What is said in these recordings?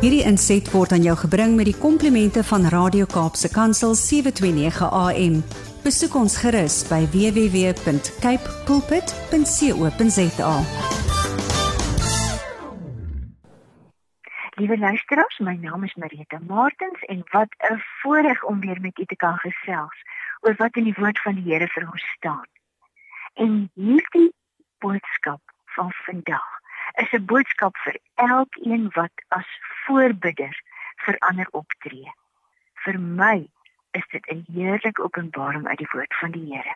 Hierdie inset word aan jou gebring met die komplimente van Radio Kaapse Kansel 729 AM. Besoek ons gerus by www.cape pulpit.co.za. Liewe luisteraars, my naam is Marita Martins en wat 'n voorreg om weer met u te kan gesels oor wat in die woord van die Here vir ons staan. En hierdie boodskap van vandag 'n boodskap vir elkeen wat as voorbidder vir ander optree. Vir my is dit 'n heerlike openbaring uit die woord van die Here.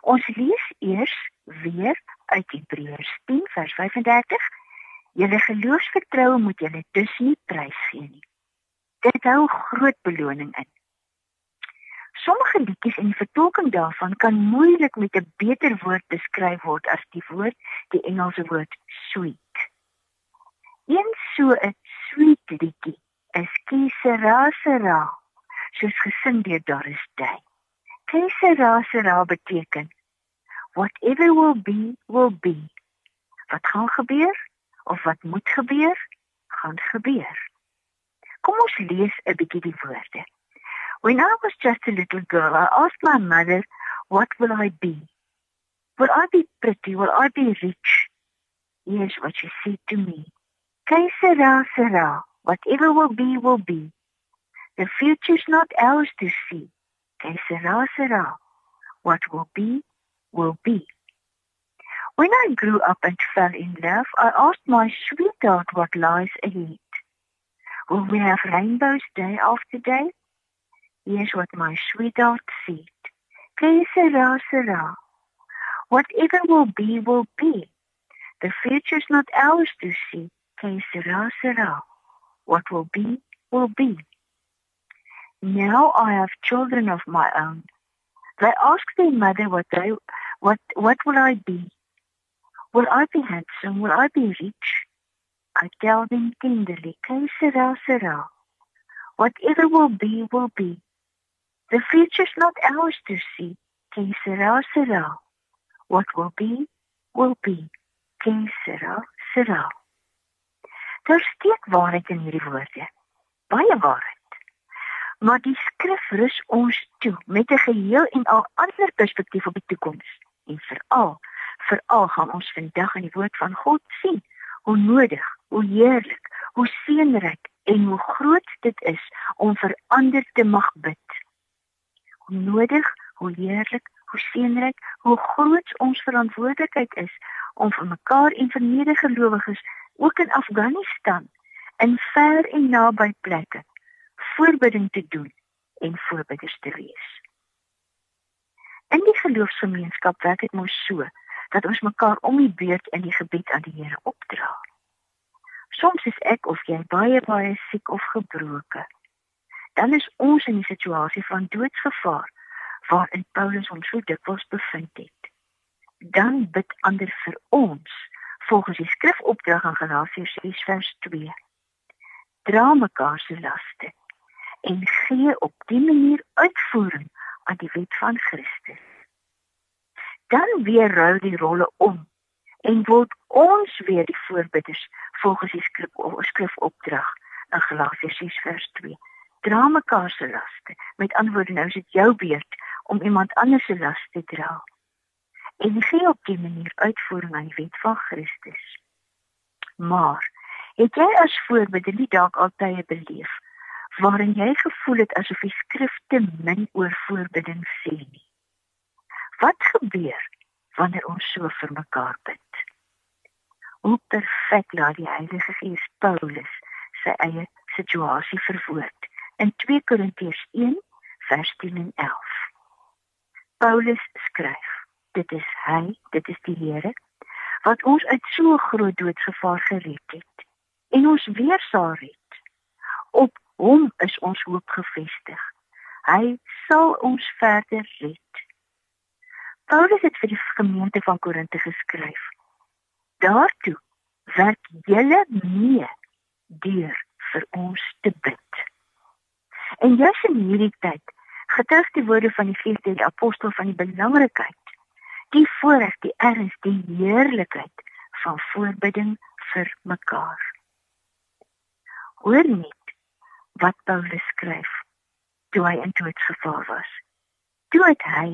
Ons lees eers weer uit Hebreërs 10 vers 35. Julle geloofsvertroue moet julle dus nie prysgee nie. Dit hou groot beloning in. Sommige liedjies en die vertolking daarvan kan moeilik met 'n beter woord beskryf word as die woord, die Engelse woord sweet. Een so 'n sweet liedjie is Kisarasara, soos gesing deur Doris Day. Kisarasara beteken whatever will be will be. Wat gaan gebeur of wat moet gebeur, gaan gebeur. Kom ons lees 'n bietjie die woorde. When I was just a little girl, I asked my mother, What will I be? Will I be pretty? Will I be rich? Here's what she said to me. Que sera, sera. Whatever will be, will be. The future's not ours to see. Que sera, sera. What will be, will be. When I grew up and fell in love, I asked my sweetheart what lies ahead. Will we have rainbows day after day? Here's what my sweetheart said. Que sera, sera. Whatever will be, will be. The future's not ours to see. Sera, sera. What will be, will be. Now I have children of my own. They ask their mother what they what what will I be? Will I be handsome? Will I be rich? I tell them tenderly, que sera, sera. Whatever will be, will be. The future's not ours to see. Que sera, sera. What will be, will be. Que sera, sera. Daar steek waarheid in hierdie woorde. Baie waarheid. Maar die skrif rus ons toe met 'n geheel en al ander perspektief op die toekoms. En veral, veral gaan ons vandag in die woord van God sien hoe nodig, hoe heerlik, hoe seënryk en hoe groot dit is om vir ander te mag bid hoe nodig, hoe heerlik, hoe seënryk, hoe groot ons verantwoordelikheid is om vir mekaar en vir medegelowiges ook in Afghanistan in ver en naby plekke voorbidding te doen en voorbidders te wees. In die geloofsgemeenskap werk dit mos so dat ons mekaar om die beurt in die gebed aan die Here opdra. Soms is ek of jy baie baie siek of gebroken dan is ons in 'n situasie van doodsgevaar waarin Paulus ons so dikwels bevind het. Dan bid ander vir ons volgens die skrifopdrag in Galasiërs 6 vers 2. Dra mekaar se laste en gee op die manier uitvoering aan die wet van Christus. Dan weer ruil die rolle om en word ons weer die voorbidders volgens die skrif skrifopdrag in Galasiërs 6 vers 2 dra mekaar se laste. Met ander woorde, nou is dit jou beurt om iemand anders se las te dra. En gee op die manier uitvoering aan die wet van Christus. Maar het jy as voorbeeld nie dalk altyd beleef waarin jy gevoel het asof die skrif te min oor voorbidding sê nie? Wat gebeur wanneer ons so vir mekaar bid? Hoe perfek laat die Heilige Gees Paulus sy eie situasie verwoord in 2 Korintiërs 1 vers 10 en 11. Paulus skryf: Dit is hy, dit is die Here wat ons uit so groot doodsgevaar gered het en ons weer sal red. Op hom is ons hoop gefestig. Hy sal ons verder red. Paulus het vir die gemeente van Korinte geskryf. Daartoe werk julle mee deur vir ons te bid. En juis in hierdie tyd getuig die woorde van die vierde die apostel van die belangrikheid, die voorreg, die erns, die heerlikheid van voorbidding vir mekaar. Hoor net wat Paulus skryf toe hy in doodsgevaar was. Toe het hy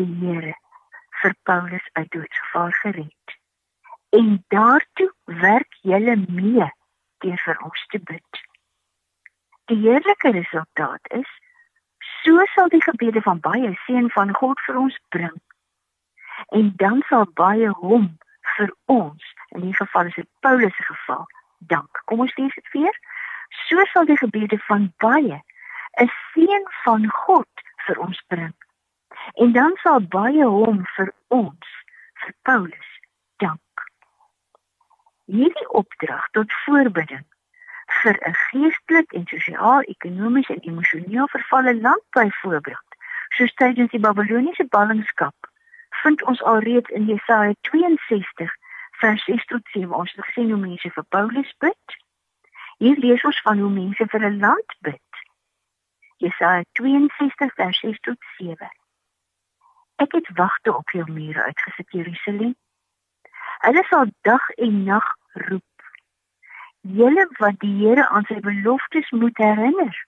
die Here vir Paulus uit doodsgevaar gered. En daartoe werk julle mee deur vir ons te bid. Die heerlike resultaat is so sal die gebede van baie seën van God vir ons bring. En dan sal baie hom vir ons, in die geval is dit Paulus se geval, dank. Kom ons lees dit weer. So sal die gebede van baie 'n seën van God vir ons bring. En dan sal baie hom vir ons, vir Paulus, dank. Hierdie opdrag tot voorbidding vir 'n geestelik en sosiaal-ekonomies en emosioneel vervalle land byvoorbeeld, soos tydens die Babiloniese ballingskap, vind ons alreeds in Jesaja 62 vers 6 tot 7 ons het gesien hoe mense vir Paulus bid. Hier lees ons van hoe mense vir 'n land bid. Jesaja 62 vers 6 tot 7. Ek het wagte op jou mure uitgesit Jerusalem. Hulle sal dag en nag roep Julle wat die Here aan sy beloftes moet herinner.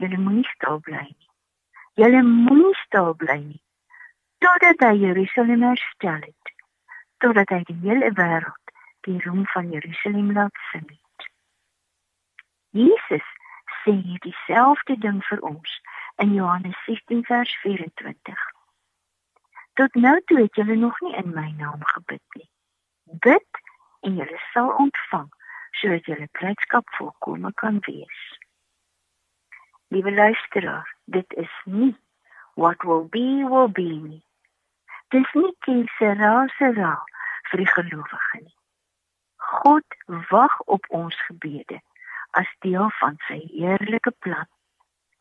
Julle moenie stil bly nie. Julle moenie stil bly nie. Totdat hy Jerusalem herstel het. Totdat hy die hele wêreld die roem van Jerusalem laat sing. Jesus sê dieselfde ding vir ons in Johannes 16 vers 24. Tot nou toe het julle nog nie in my naam gebid nie. Bid en julle sal ontvang sodat julle blydskap volkome kan wees. Liewe luisteraar, dit is nie what will be will be nie. Dis nie iets serasera vir die gelowige nie. God wag op ons gebede as deel van sy heerlike plan.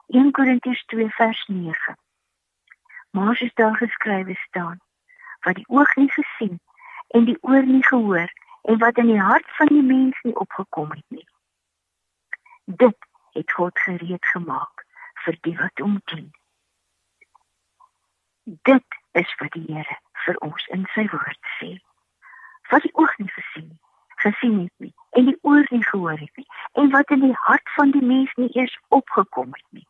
1 Korintiërs 2 vers 9. Maar as daar geskrywe staan wat die oog nie gesien en die oor nie gehoor en wat in die hart van die mens nie opgekom het nie. Dit het God gereed gemaak vir die wat hom dien. Dit is wat die Here vir ons in sy woord sê. Wat die oog nie gesien nie, gesien het nie en die oor nie gehoor het nie en wat in die hart van die mens nie eers opgekom het nie.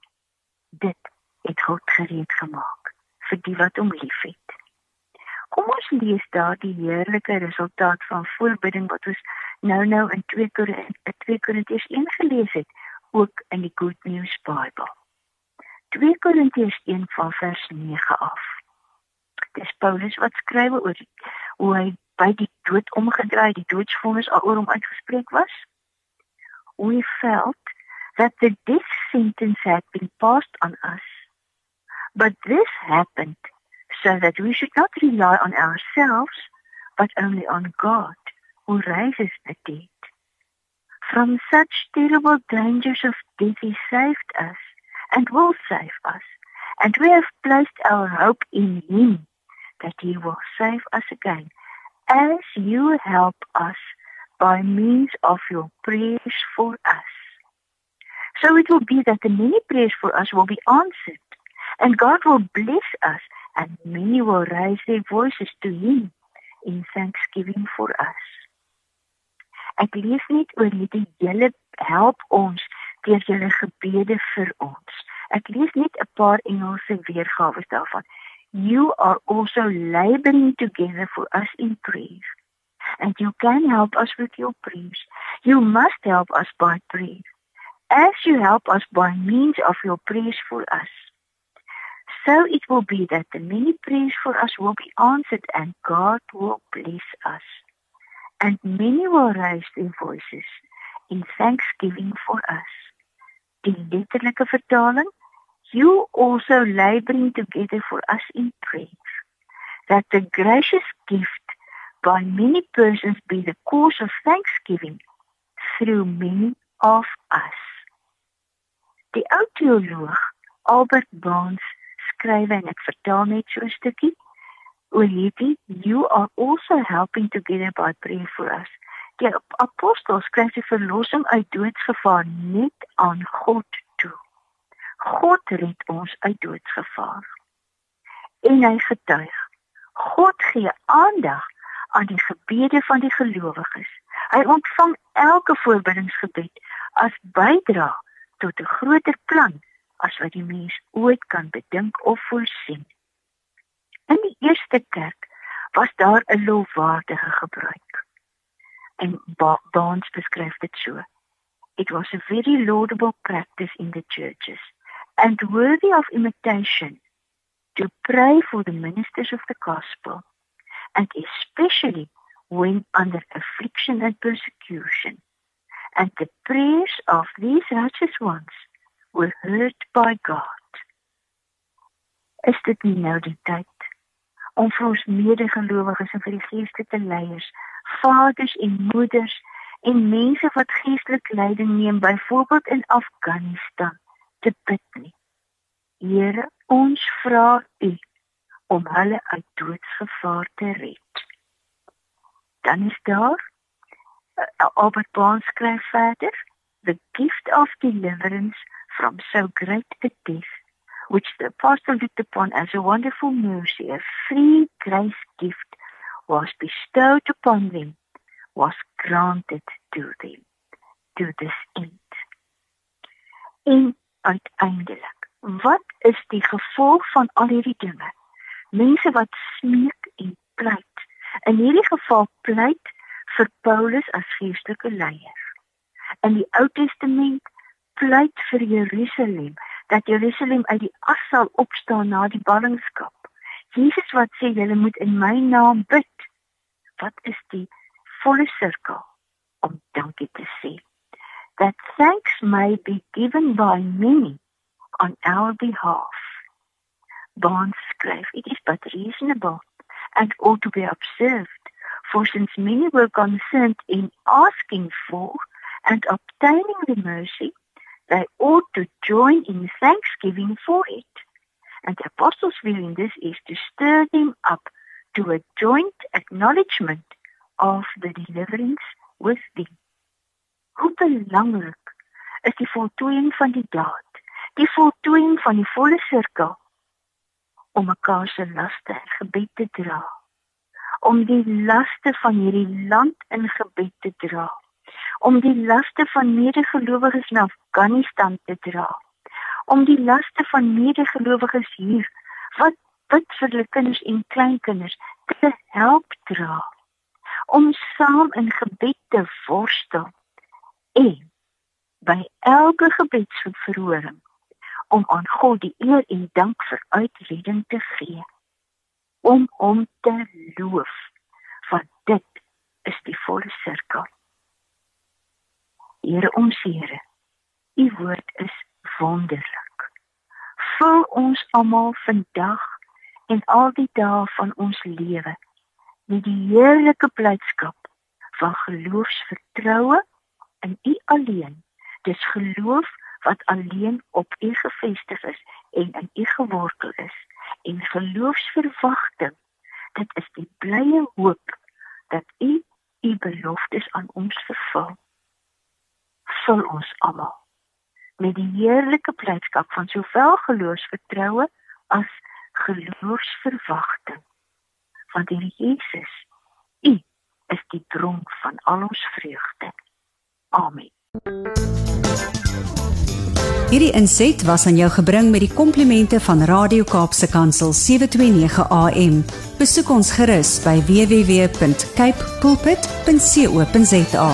Dit het God gereed gemaak vir die wat hom liefhet. Lees daar die heerlike resultaat van voorbidding wat ons nou-nou in 2 Korintiërs 1 gelees het, ook in die Good News Bible. 2 Korintiërs 1 van vers 9 af. Dis Paulus wat skryf oor hoe hy by die dood omgedraai, die doodsvonnis oor hom uitgespreek was. We felt that the death sentence had been passed on us. But this happened so that we should not rely on ourselves, but only on God, who raises the dead. From such terrible dangers of death he saved us, and will save us, and we have placed our hope in him, that he will save us again, as you help us by means of your prayers for us. So it will be that the many prayers for us will be answered, and God will bless us and many will raise their voices to him in thanksgiving for us. Ek lees net oor hierdie hele help ons deur julle gebede vir ons. Ek lees net 'n paar Engelse weergawe daarvan. You are also laboring together for us in prayer. And you can help us with your prayers. You must help us by prayer. As you help us by means of your prayers for us. So it will be that the many prayers for us will be answered and God will bless us. And many will raise their voices in thanksgiving for us. Die letterlike vertaling, you also laboring together for us in prayer, that the gracious gift by many persons be the cause of thanksgiving through many of us. Die ou teoloog Albert Barnes skryf en ek vertel net so 'n stukkie hierdie you are also helping together by prayer for us. Die apostel skryf die verlossing uit doodsgevaar net aan God toe. God red ons uit doodsgevaar. En hy getuig. God gee aandag aan die gebede van die gelowiges. Hy ontvang elke voorbiddingsgebed as bydra tot 'n groter plan as wat die mens ooit kan bedink of voorsien. In die eerste kerk was daar 'n lofwaardige gebruik. En Barnes beskryf dit so. It was a very laudable practice in the churches and worthy of imitation to pray for the ministers of the gospel and especially when under affliction and persecution and the prayers of these righteous ones were heard by God. Is dit nie nou die tyd om vir ons medegelowiges en vir die geestelike leiers, vaders en moeders en mense wat geestelik leiding neem byvoorbeeld in Afghanistan te bid nie. Here, ons vra U om hulle uit doodsgevaar te red. Dan is daar uh, Albert Barnes skryf verder, the gift of deliverance from so great a death, which the apostle looked upon as a wonderful mercy, a free grace gift, was bestowed upon them, was granted to them, to this end. En uiteindelik, wat is die gevolg van al hierdie dinge? Mense wat smeek en pleit. In hierdie geval pleit vir Paulus as geestelike leier. In die Ou Testament pleit vir Jerusalem dat Jerusalem uit die as sal opstaan na die ballingskap. Jesus wat sê julle moet in my naam bid. Wat is die volle sirkel om dankie te sê? That thanks may be given by many on our behalf. Barnes skryf, it is but reasonable and ought to be observed, for since many were concerned in asking for and obtaining the mercy they ought to join in thanksgiving for it. And the apostles' view in this is to stir them up to a joint acknowledgement of the deliverance with them. Hoe belangrik is die voltooiing van die daad, die voltooiing van die volle sirkel om mekaar se laste in gebed te dra, om die laste van hierdie land in gebed te dra om die laste van medegelowiges in Afghanistan te dra. Om die laste van medegelowiges hier wat bid vir hulle kinders en kleinkinders te help dra. Om saam in gebed te worstel en by elke gebedsverhoring om aan God die eer en dank vir uitredding te gee. Om hom te loof. Want dit is die volle sirkel. Here ons Here. U woord is wonderlik. Vul ons almal vandag en al die dae van ons lewe met die heerlike blydskap van geloofsvertroue in U alleen. Dis geloof wat alleen op U gefestig is en in U gewortel is en geloofsverwagting. Dit is die blye hoop dat U U beloftes aan ons vervul vul ons almal met die heerlike blydskap van sowel geloofsvertroue as geloofsverwagting. Want die Jesus, U is die bron van al ons vreugde. Amen. Hierdie inset was aan jou gebring met die komplimente van Radio Kaapse Kansel 729 AM. Besoek ons gerus by www.cape pulpit.co.za.